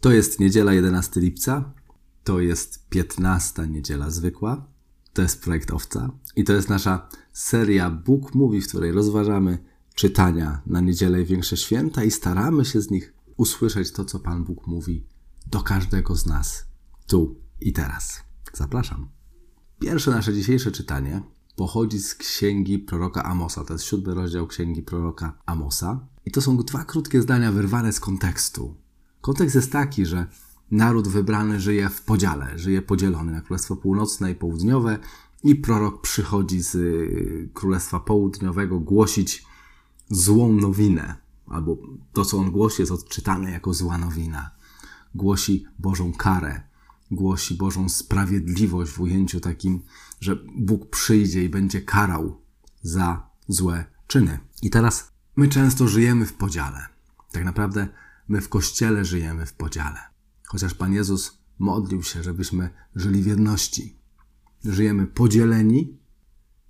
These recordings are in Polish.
To jest niedziela 11 lipca, to jest 15 niedziela zwykła, to jest projekt Owca i to jest nasza seria Bóg Mówi, w której rozważamy czytania na niedzielę i większe święta i staramy się z nich usłyszeć to, co Pan Bóg mówi do każdego z nas tu i teraz. Zapraszam. Pierwsze nasze dzisiejsze czytanie pochodzi z księgi proroka Amosa. To jest siódmy rozdział księgi proroka Amosa. I to są dwa krótkie zdania wyrwane z kontekstu. Kontekst jest taki, że naród wybrany żyje w podziale, żyje podzielony na Królestwo Północne i Południowe i prorok przychodzi z y, Królestwa Południowego głosić złą nowinę, albo to, co on głosi, jest odczytane jako zła nowina. Głosi Bożą karę, głosi Bożą sprawiedliwość w ujęciu takim, że Bóg przyjdzie i będzie karał za złe czyny. I teraz my często żyjemy w podziale. Tak naprawdę my w kościele żyjemy w podziale. Chociaż Pan Jezus modlił się, żebyśmy żyli w jedności. Żyjemy podzieleni,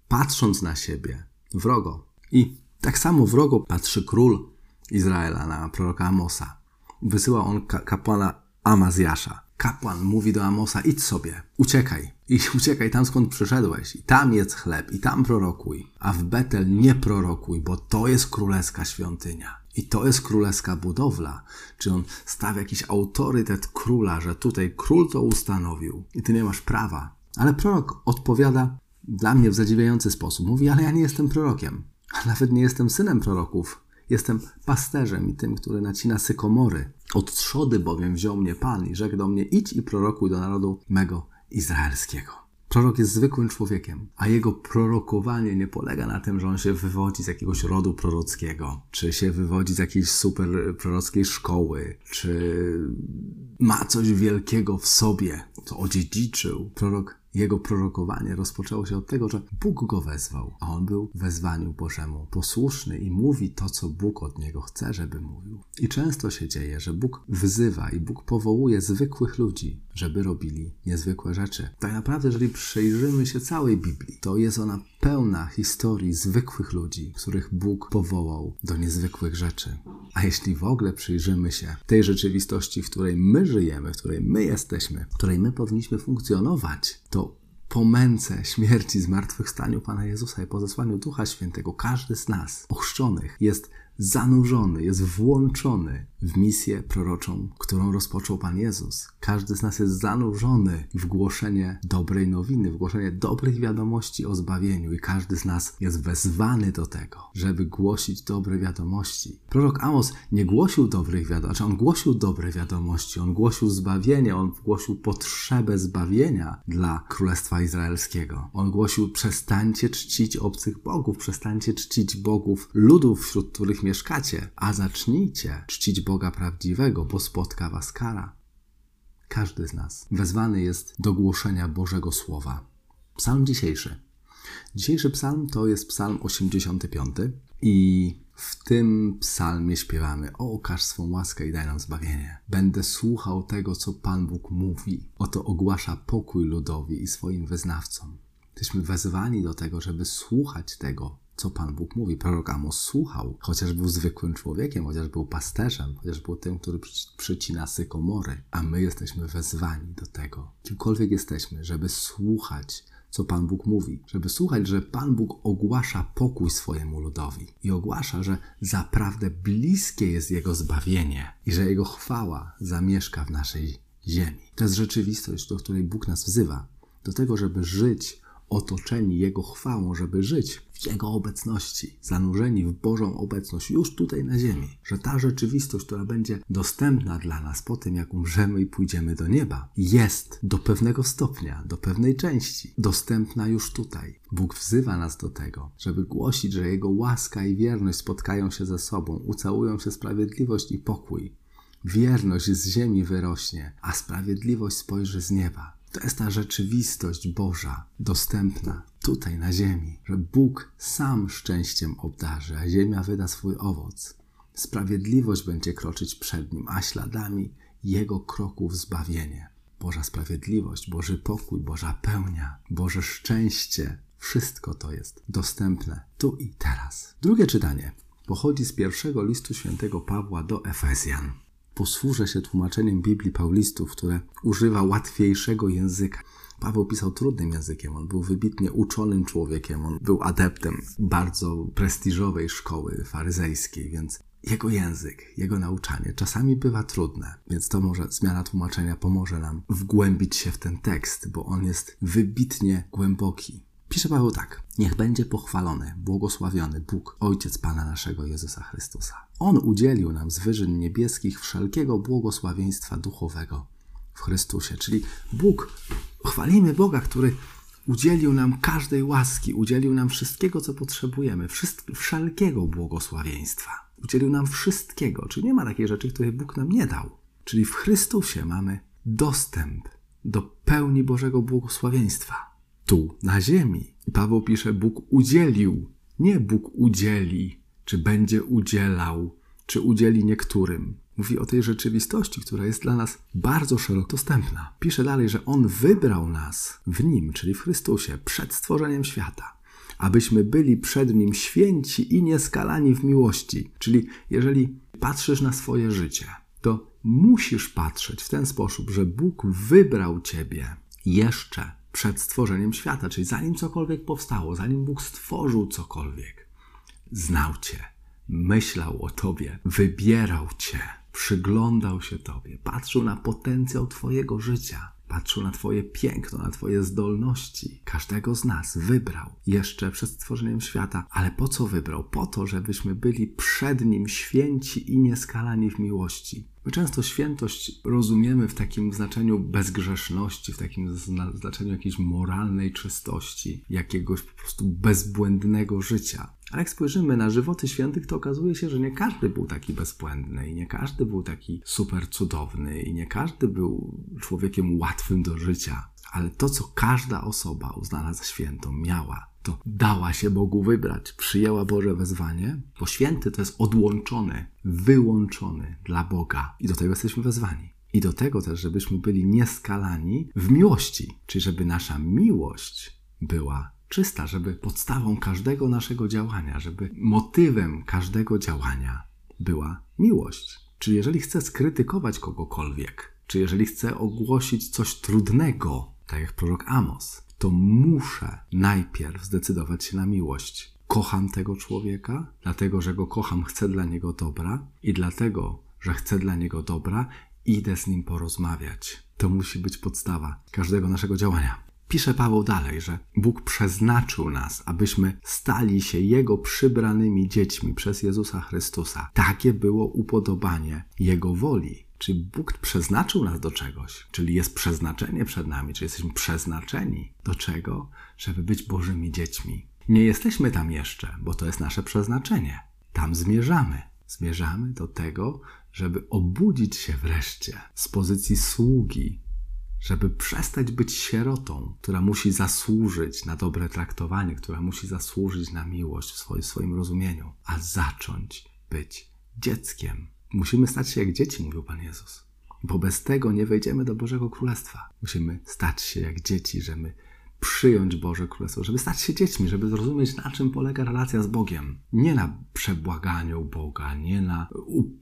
patrząc na siebie wrogo. I tak samo wrogo patrzy król Izraela na proroka Amosa. Wysyła on kapłana Amazjasza. Kapłan mówi do Amosa: idź sobie, uciekaj. I uciekaj tam, skąd przyszedłeś. I tam jedz chleb, i tam prorokuj. A w Betel nie prorokuj, bo to jest królewska świątynia. I to jest królewska budowla. Czy on stawia jakiś autorytet króla, że tutaj król to ustanowił i ty nie masz prawa. Ale prorok odpowiada dla mnie w zadziwiający sposób. Mówi, ale ja nie jestem prorokiem. A nawet nie jestem synem proroków. Jestem pasterzem i tym, który nacina sykomory. Od trzody bowiem wziął mnie Pan i rzekł do mnie, idź i prorokuj do narodu mego izraelskiego. Prorok jest zwykłym człowiekiem, a jego prorokowanie nie polega na tym, że on się wywodzi z jakiegoś rodu prorockiego, czy się wywodzi z jakiejś super prorockiej szkoły, czy ma coś wielkiego w sobie, co odziedziczył. Prorok jego prorokowanie rozpoczęło się od tego, że Bóg go wezwał, a on był wezwaniu Bożemu posłuszny i mówi to, co Bóg od niego chce, żeby mówił. I często się dzieje, że Bóg wzywa i Bóg powołuje zwykłych ludzi, żeby robili niezwykłe rzeczy. Tak naprawdę, jeżeli przyjrzymy się całej Biblii, to jest ona pełna historii zwykłych ludzi, których Bóg powołał do niezwykłych rzeczy. A jeśli w ogóle przyjrzymy się tej rzeczywistości, w której my żyjemy, w której my jesteśmy, w której my powinniśmy funkcjonować, to po męce, śmierci, zmartwychwstaniu Pana Jezusa i po zesłaniu Ducha Świętego, każdy z nas, ochrzczonych, jest zanurzony, jest włączony w misję proroczą, którą rozpoczął Pan Jezus. Każdy z nas jest zanurzony w głoszenie dobrej nowiny, w głoszenie dobrych wiadomości o zbawieniu i każdy z nas jest wezwany do tego, żeby głosić dobre wiadomości. Prorok Amos nie głosił dobrych wiadomości, on głosił dobre wiadomości, on głosił zbawienie, on głosił potrzebę zbawienia dla Królestwa Izraelskiego. On głosił przestańcie czcić obcych bogów, przestańcie czcić bogów ludów, wśród których mieszkacie, a zacznijcie czcić Boga prawdziwego, bo spotka was kara. Każdy z nas wezwany jest do głoszenia Bożego Słowa. Psalm dzisiejszy. Dzisiejszy psalm to jest psalm 85 i w tym psalmie śpiewamy: O, okaż swą łaskę i daj nam zbawienie. Będę słuchał tego, co Pan Bóg mówi. Oto ogłasza pokój ludowi i swoim wyznawcom. Jesteśmy wezwani do tego, żeby słuchać tego, co Pan Bóg mówi. Prorok Amos słuchał, chociaż był zwykłym człowiekiem, chociaż był pasterzem, chociaż był tym, który przycina sykomory, a my jesteśmy wezwani do tego, kimkolwiek jesteśmy, żeby słuchać, co Pan Bóg mówi, żeby słuchać, że Pan Bóg ogłasza pokój swojemu ludowi i ogłasza, że zaprawdę bliskie jest Jego zbawienie i że Jego chwała zamieszka w naszej ziemi. To jest rzeczywistość, do której Bóg nas wzywa, do tego, żeby żyć otoczeni Jego chwałą, żeby żyć w Jego obecności, zanurzeni w Bożą obecność już tutaj na ziemi. Że ta rzeczywistość, która będzie dostępna dla nas po tym, jak umrzemy i pójdziemy do nieba, jest do pewnego stopnia, do pewnej części dostępna już tutaj. Bóg wzywa nas do tego, żeby głosić, że Jego łaska i wierność spotkają się ze sobą, ucałują się sprawiedliwość i pokój. Wierność z ziemi wyrośnie, a sprawiedliwość spojrzy z nieba. To jest ta rzeczywistość Boża, dostępna tutaj na ziemi, że Bóg sam szczęściem obdarzy, a ziemia wyda swój owoc. Sprawiedliwość będzie kroczyć przed nim, a śladami jego kroków zbawienie. Boża sprawiedliwość, Boży pokój, Boża pełnia, Boże szczęście, wszystko to jest dostępne tu i teraz. Drugie czytanie pochodzi z pierwszego listu świętego Pawła do Efezjan. Posłużę się tłumaczeniem Biblii Paulistów, które używa łatwiejszego języka. Paweł pisał trudnym językiem, on był wybitnie uczonym człowiekiem, on był adeptem bardzo prestiżowej szkoły faryzejskiej, więc jego język, jego nauczanie czasami bywa trudne, więc to może zmiana tłumaczenia pomoże nam wgłębić się w ten tekst, bo on jest wybitnie głęboki. Pisze Paweł tak: Niech będzie pochwalony, błogosławiony Bóg, Ojciec Pana naszego Jezusa Chrystusa. On udzielił nam z wyżyn niebieskich wszelkiego błogosławieństwa duchowego w Chrystusie. Czyli Bóg, chwalimy Boga, który udzielił nam każdej łaski, udzielił nam wszystkiego, co potrzebujemy, wszelkiego błogosławieństwa. Udzielił nam wszystkiego, czyli nie ma takiej rzeczy, której Bóg nam nie dał. Czyli w Chrystusie mamy dostęp do pełni Bożego błogosławieństwa. Tu, na ziemi. I Paweł pisze, Bóg udzielił, nie Bóg udzieli, czy będzie udzielał, czy udzieli niektórym. Mówi o tej rzeczywistości, która jest dla nas bardzo szeroko dostępna. Pisze dalej, że On wybrał nas w Nim, czyli w Chrystusie, przed stworzeniem świata, abyśmy byli przed Nim święci i nieskalani w miłości. Czyli jeżeli patrzysz na swoje życie, to musisz patrzeć w ten sposób, że Bóg wybrał Ciebie jeszcze przed stworzeniem świata, czyli zanim cokolwiek powstało, zanim Bóg stworzył cokolwiek, znał Cię, myślał o Tobie, wybierał Cię przyglądał się Tobie, patrzył na potencjał Twojego życia, patrzył na Twoje piękno, na Twoje zdolności. Każdego z nas wybrał jeszcze przed stworzeniem świata, ale po co wybrał? Po to, żebyśmy byli przed Nim święci i nieskalani w miłości. My często świętość rozumiemy w takim znaczeniu bezgrzeszności, w takim znaczeniu jakiejś moralnej czystości, jakiegoś po prostu bezbłędnego życia. Ale jak spojrzymy na żywoty świętych, to okazuje się, że nie każdy był taki bezbłędny i nie każdy był taki super cudowny i nie każdy był człowiekiem łatwym do życia. Ale to, co każda osoba uznana za świętą miała, to dała się Bogu wybrać, przyjęła Boże wezwanie, bo święty to jest odłączony, wyłączony dla Boga i do tego jesteśmy wezwani. I do tego też, żebyśmy byli nieskalani w miłości, czyli żeby nasza miłość była czysta, żeby podstawą każdego naszego działania, żeby motywem każdego działania była miłość. Czyli jeżeli chcę skrytykować kogokolwiek, czy jeżeli chcę ogłosić coś trudnego, tak jak prorok Amos, to muszę najpierw zdecydować się na miłość. Kocham tego człowieka, dlatego że go kocham, chcę dla niego dobra i dlatego, że chcę dla niego dobra, idę z nim porozmawiać. To musi być podstawa każdego naszego działania. Pisze Paweł dalej, że Bóg przeznaczył nas, abyśmy stali się Jego przybranymi dziećmi przez Jezusa Chrystusa. Takie było upodobanie Jego woli. Czy Bóg przeznaczył nas do czegoś? Czyli jest przeznaczenie przed nami? Czy jesteśmy przeznaczeni do czego? Żeby być Bożymi dziećmi. Nie jesteśmy tam jeszcze, bo to jest nasze przeznaczenie. Tam zmierzamy. Zmierzamy do tego, żeby obudzić się wreszcie z pozycji sługi żeby przestać być sierotą, która musi zasłużyć na dobre traktowanie, która musi zasłużyć na miłość w swoim, swoim rozumieniu, a zacząć być dzieckiem. Musimy stać się jak dzieci, mówił Pan Jezus. Bo bez tego nie wejdziemy do Bożego Królestwa. Musimy stać się jak dzieci, że my przyjąć Boże Królestwo, żeby stać się dziećmi, żeby zrozumieć, na czym polega relacja z Bogiem. Nie na przebłaganiu Boga, nie na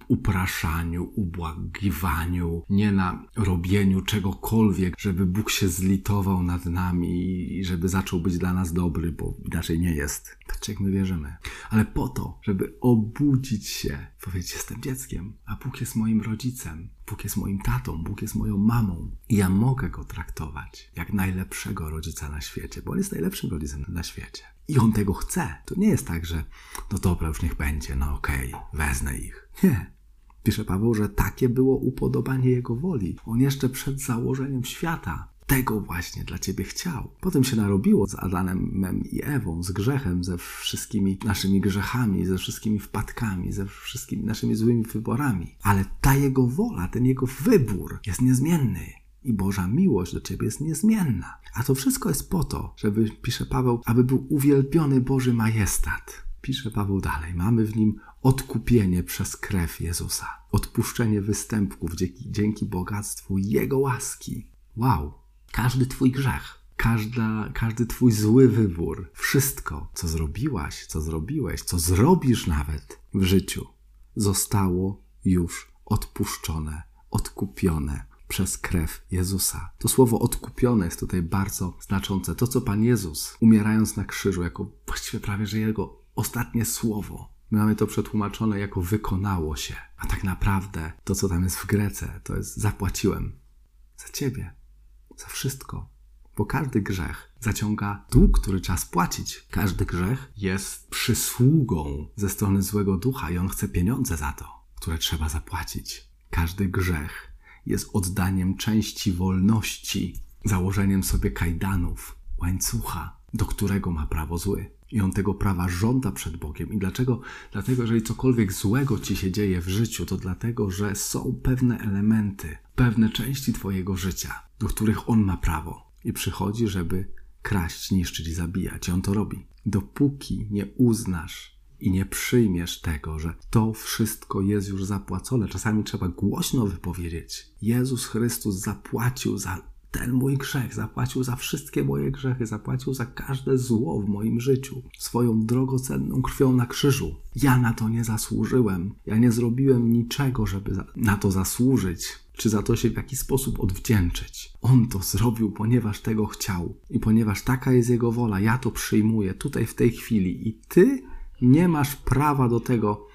upraszaniu, ubłagiwaniu, nie na robieniu czegokolwiek, żeby Bóg się zlitował nad nami i żeby zaczął być dla nas dobry, bo inaczej nie jest. Tak jak my wierzymy. Ale po to, żeby obudzić się, powiedzieć, jestem dzieckiem, a Bóg jest moim rodzicem. Bóg jest moim tatą, Bóg jest moją mamą i ja mogę go traktować jak najlepszego rodzica na świecie, bo on jest najlepszym rodzicem na świecie. I on tego chce. To nie jest tak, że no dobra, już niech będzie, no okej, okay, wezmę ich. Nie. Pisze Paweł, że takie było upodobanie jego woli. On jeszcze przed założeniem świata tego właśnie dla ciebie chciał. Potem się narobiło z Adamem i Ewą, z grzechem, ze wszystkimi naszymi grzechami, ze wszystkimi wpadkami, ze wszystkimi naszymi złymi wyborami. Ale ta jego wola, ten jego wybór jest niezmienny. I Boża miłość do ciebie jest niezmienna. A to wszystko jest po to, żeby, pisze Paweł, aby był uwielbiony Boży majestat. Pisze Paweł dalej, mamy w nim odkupienie przez krew Jezusa, odpuszczenie występków dzięki, dzięki bogactwu Jego łaski. Wow, każdy Twój grzech, każda, każdy Twój zły wybór, wszystko, co zrobiłaś, co zrobiłeś, co zrobisz nawet w życiu, zostało już odpuszczone, odkupione przez krew Jezusa. To słowo odkupione jest tutaj bardzo znaczące. To, co Pan Jezus, umierając na krzyżu, jako właściwie prawie że Jego ostatnie słowo, my mamy to przetłumaczone jako wykonało się. A tak naprawdę to, co tam jest w Grece, to jest zapłaciłem za Ciebie, za wszystko. Bo każdy grzech zaciąga dług, który trzeba spłacić. Każdy grzech jest przysługą ze strony złego ducha i on chce pieniądze za to, które trzeba zapłacić. Każdy grzech jest oddaniem części wolności, założeniem sobie kajdanów, łańcucha, do którego ma prawo zły. I on tego prawa żąda przed Bogiem. I dlaczego? Dlatego, jeżeli cokolwiek złego ci się dzieje w życiu, to dlatego, że są pewne elementy, pewne części Twojego życia, do których on ma prawo. I przychodzi, żeby kraść, niszczyć i zabijać. I on to robi. Dopóki nie uznasz i nie przyjmiesz tego, że to wszystko jest już zapłacone. Czasami trzeba głośno wypowiedzieć: Jezus Chrystus zapłacił za ten mój grzech, zapłacił za wszystkie moje grzechy, zapłacił za każde zło w moim życiu, swoją drogocenną krwią na krzyżu. Ja na to nie zasłużyłem. Ja nie zrobiłem niczego, żeby na to zasłużyć, czy za to się w jakiś sposób odwdzięczyć. On to zrobił, ponieważ tego chciał i ponieważ taka jest jego wola. Ja to przyjmuję tutaj w tej chwili i ty nie masz prawa do tego,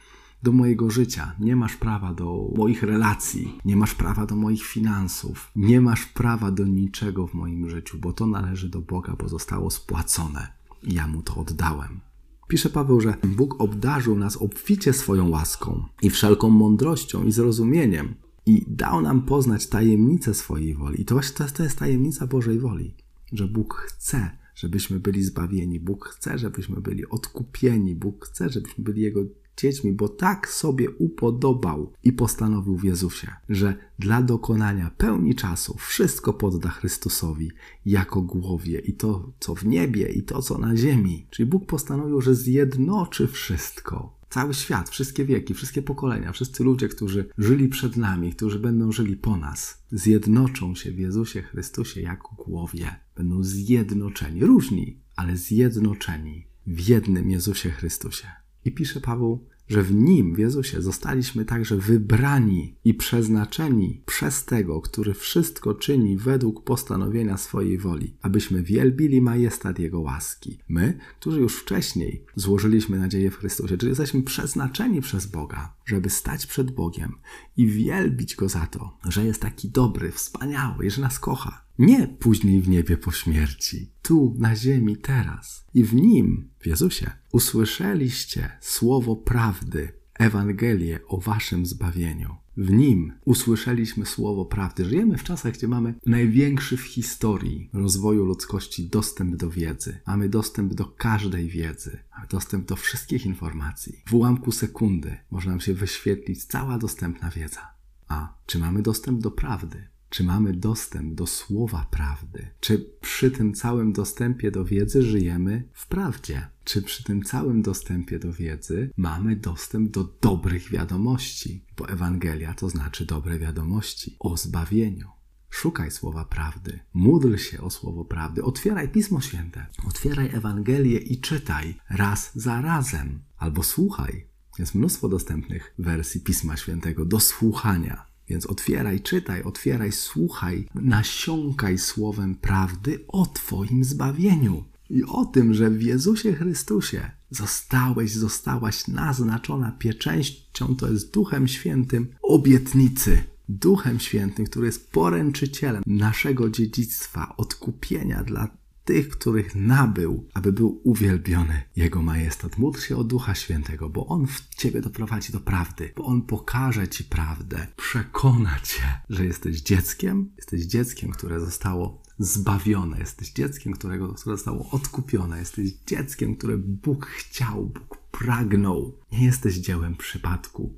do mojego życia, nie masz prawa do moich relacji, nie masz prawa do moich finansów, nie masz prawa do niczego w moim życiu, bo to należy do Boga, bo zostało spłacone i ja mu to oddałem. Pisze Paweł, że Bóg obdarzył nas obficie swoją łaską i wszelką mądrością i zrozumieniem i dał nam poznać tajemnicę swojej woli. I to właśnie to jest tajemnica Bożej woli, że Bóg chce, żebyśmy byli zbawieni. Bóg chce, żebyśmy byli odkupieni. Bóg chce, żebyśmy byli Jego dziećmi, bo tak sobie upodobał i postanowił w Jezusie, że dla dokonania pełni czasu wszystko podda Chrystusowi jako głowie i to, co w niebie, i to, co na ziemi. Czyli Bóg postanowił, że zjednoczy wszystko. Cały świat, wszystkie wieki, wszystkie pokolenia, wszyscy ludzie, którzy żyli przed nami, którzy będą żyli po nas, zjednoczą się w Jezusie Chrystusie jako głowie. Będą zjednoczeni, różni, ale zjednoczeni w jednym Jezusie Chrystusie. I pisze Paweł, że w Nim, w Jezusie, zostaliśmy także wybrani i przeznaczeni przez Tego, który wszystko czyni według postanowienia swojej woli, abyśmy wielbili majestat Jego łaski. My, którzy już wcześniej złożyliśmy nadzieję w Chrystusie, czyli jesteśmy przeznaczeni przez Boga, żeby stać przed Bogiem i wielbić Go za to, że jest taki dobry, wspaniały, że nas kocha. Nie później w niebie po śmierci, tu na ziemi teraz. I w nim, w Jezusie, usłyszeliście słowo prawdy, Ewangelię o waszym zbawieniu. W nim usłyszeliśmy słowo prawdy. Żyjemy w czasach, gdzie mamy największy w historii rozwoju ludzkości dostęp do wiedzy. Mamy dostęp do każdej wiedzy, mamy dostęp do wszystkich informacji. W ułamku sekundy można nam się wyświetlić cała dostępna wiedza. A czy mamy dostęp do prawdy? Czy mamy dostęp do słowa prawdy? Czy przy tym całym dostępie do wiedzy żyjemy w prawdzie? Czy przy tym całym dostępie do wiedzy mamy dostęp do dobrych wiadomości? Bo Ewangelia to znaczy dobre wiadomości o zbawieniu. Szukaj słowa prawdy, módl się o słowo prawdy, otwieraj Pismo Święte, otwieraj Ewangelię i czytaj raz za razem, albo słuchaj. Jest mnóstwo dostępnych wersji Pisma Świętego do słuchania. Więc otwieraj, czytaj, otwieraj, słuchaj, nasiąkaj słowem prawdy o Twoim zbawieniu i o tym, że w Jezusie Chrystusie zostałeś, zostałaś naznaczona pieczęścią, to jest Duchem Świętym obietnicy. Duchem Świętym, który jest poręczycielem naszego dziedzictwa, odkupienia dla tych, których nabył, aby był uwielbiony Jego majestat. Módl się o Ducha Świętego, bo On w Ciebie doprowadzi do prawdy, bo On pokaże Ci prawdę, przekona Cię, że jesteś dzieckiem, jesteś dzieckiem, które zostało zbawione, jesteś dzieckiem, którego, które zostało odkupione, jesteś dzieckiem, które Bóg chciał, Bóg pragnął. Nie jesteś dziełem przypadku,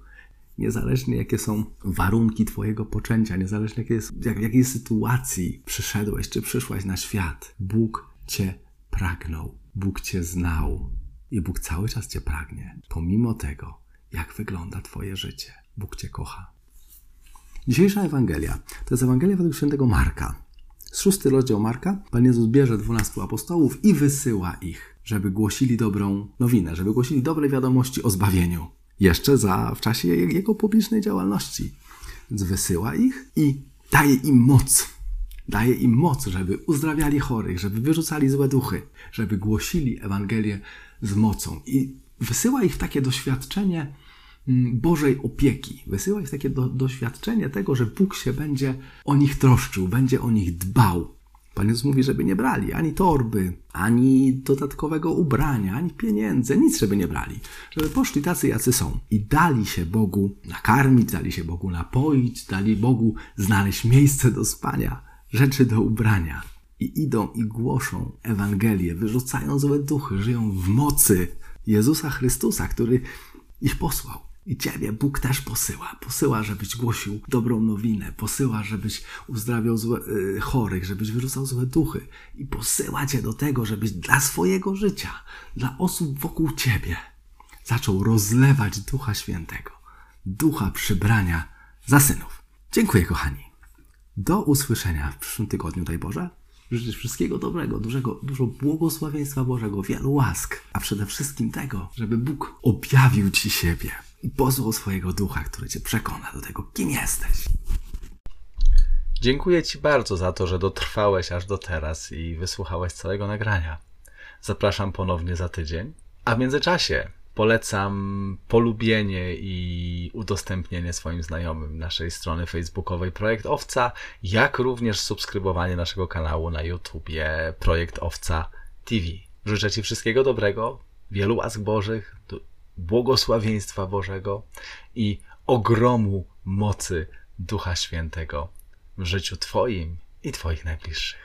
Niezależnie jakie są warunki Twojego poczęcia, niezależnie jakie jest, jak, jakiej sytuacji przyszedłeś czy przyszłaś na świat, Bóg Cię pragnął, Bóg Cię znał i Bóg cały czas Cię pragnie, pomimo tego, jak wygląda Twoje życie. Bóg Cię kocha. Dzisiejsza Ewangelia to jest Ewangelia według świętego Marka. Z szósty rozdział Marka Pan Jezus bierze dwunastu apostołów i wysyła ich, żeby głosili dobrą nowinę, żeby głosili dobre wiadomości o zbawieniu jeszcze za, w czasie jego publicznej działalności. Więc wysyła ich i daje im moc. Daje im moc, żeby uzdrawiali chorych, żeby wyrzucali złe duchy, żeby głosili Ewangelię z mocą. I wysyła ich w takie doświadczenie mm, Bożej opieki. Wysyła ich takie do, doświadczenie tego, że Bóg się będzie o nich troszczył, będzie o nich dbał. Pan Jezus mówi, żeby nie brali ani torby, ani dodatkowego ubrania, ani pieniędzy, nic żeby nie brali. Żeby poszli tacy, jacy są. I dali się Bogu nakarmić, dali się Bogu napoić, dali Bogu znaleźć miejsce do spania, rzeczy do ubrania. I idą i głoszą Ewangelię, wyrzucają złe duchy, żyją w mocy Jezusa Chrystusa, który ich posłał. I Ciebie Bóg też posyła. Posyła, żebyś głosił dobrą nowinę. Posyła, żebyś uzdrawiał złe, y, chorych, żebyś wyrzucał złe duchy. I posyła Cię do tego, żebyś dla swojego życia, dla osób wokół Ciebie zaczął rozlewać Ducha Świętego. Ducha przybrania za synów. Dziękuję, kochani. Do usłyszenia w przyszłym tygodniu, daj Boże. Życzę wszystkiego dobrego, dużego, dużo błogosławieństwa Bożego, wielu łask, a przede wszystkim tego, żeby Bóg objawił Ci siebie i posłał swojego ducha, który Cię przekona do tego, kim jesteś. Dziękuję Ci bardzo za to, że dotrwałeś aż do teraz i wysłuchałeś całego nagrania. Zapraszam ponownie za tydzień. A w międzyczasie polecam polubienie i udostępnienie swoim znajomym naszej strony facebookowej Projekt Owca, jak również subskrybowanie naszego kanału na YouTubie Projekt Owca TV. Życzę Ci wszystkiego dobrego, wielu łask Bożych, błogosławieństwa Bożego i ogromu mocy Ducha Świętego w życiu Twoim i Twoich najbliższych.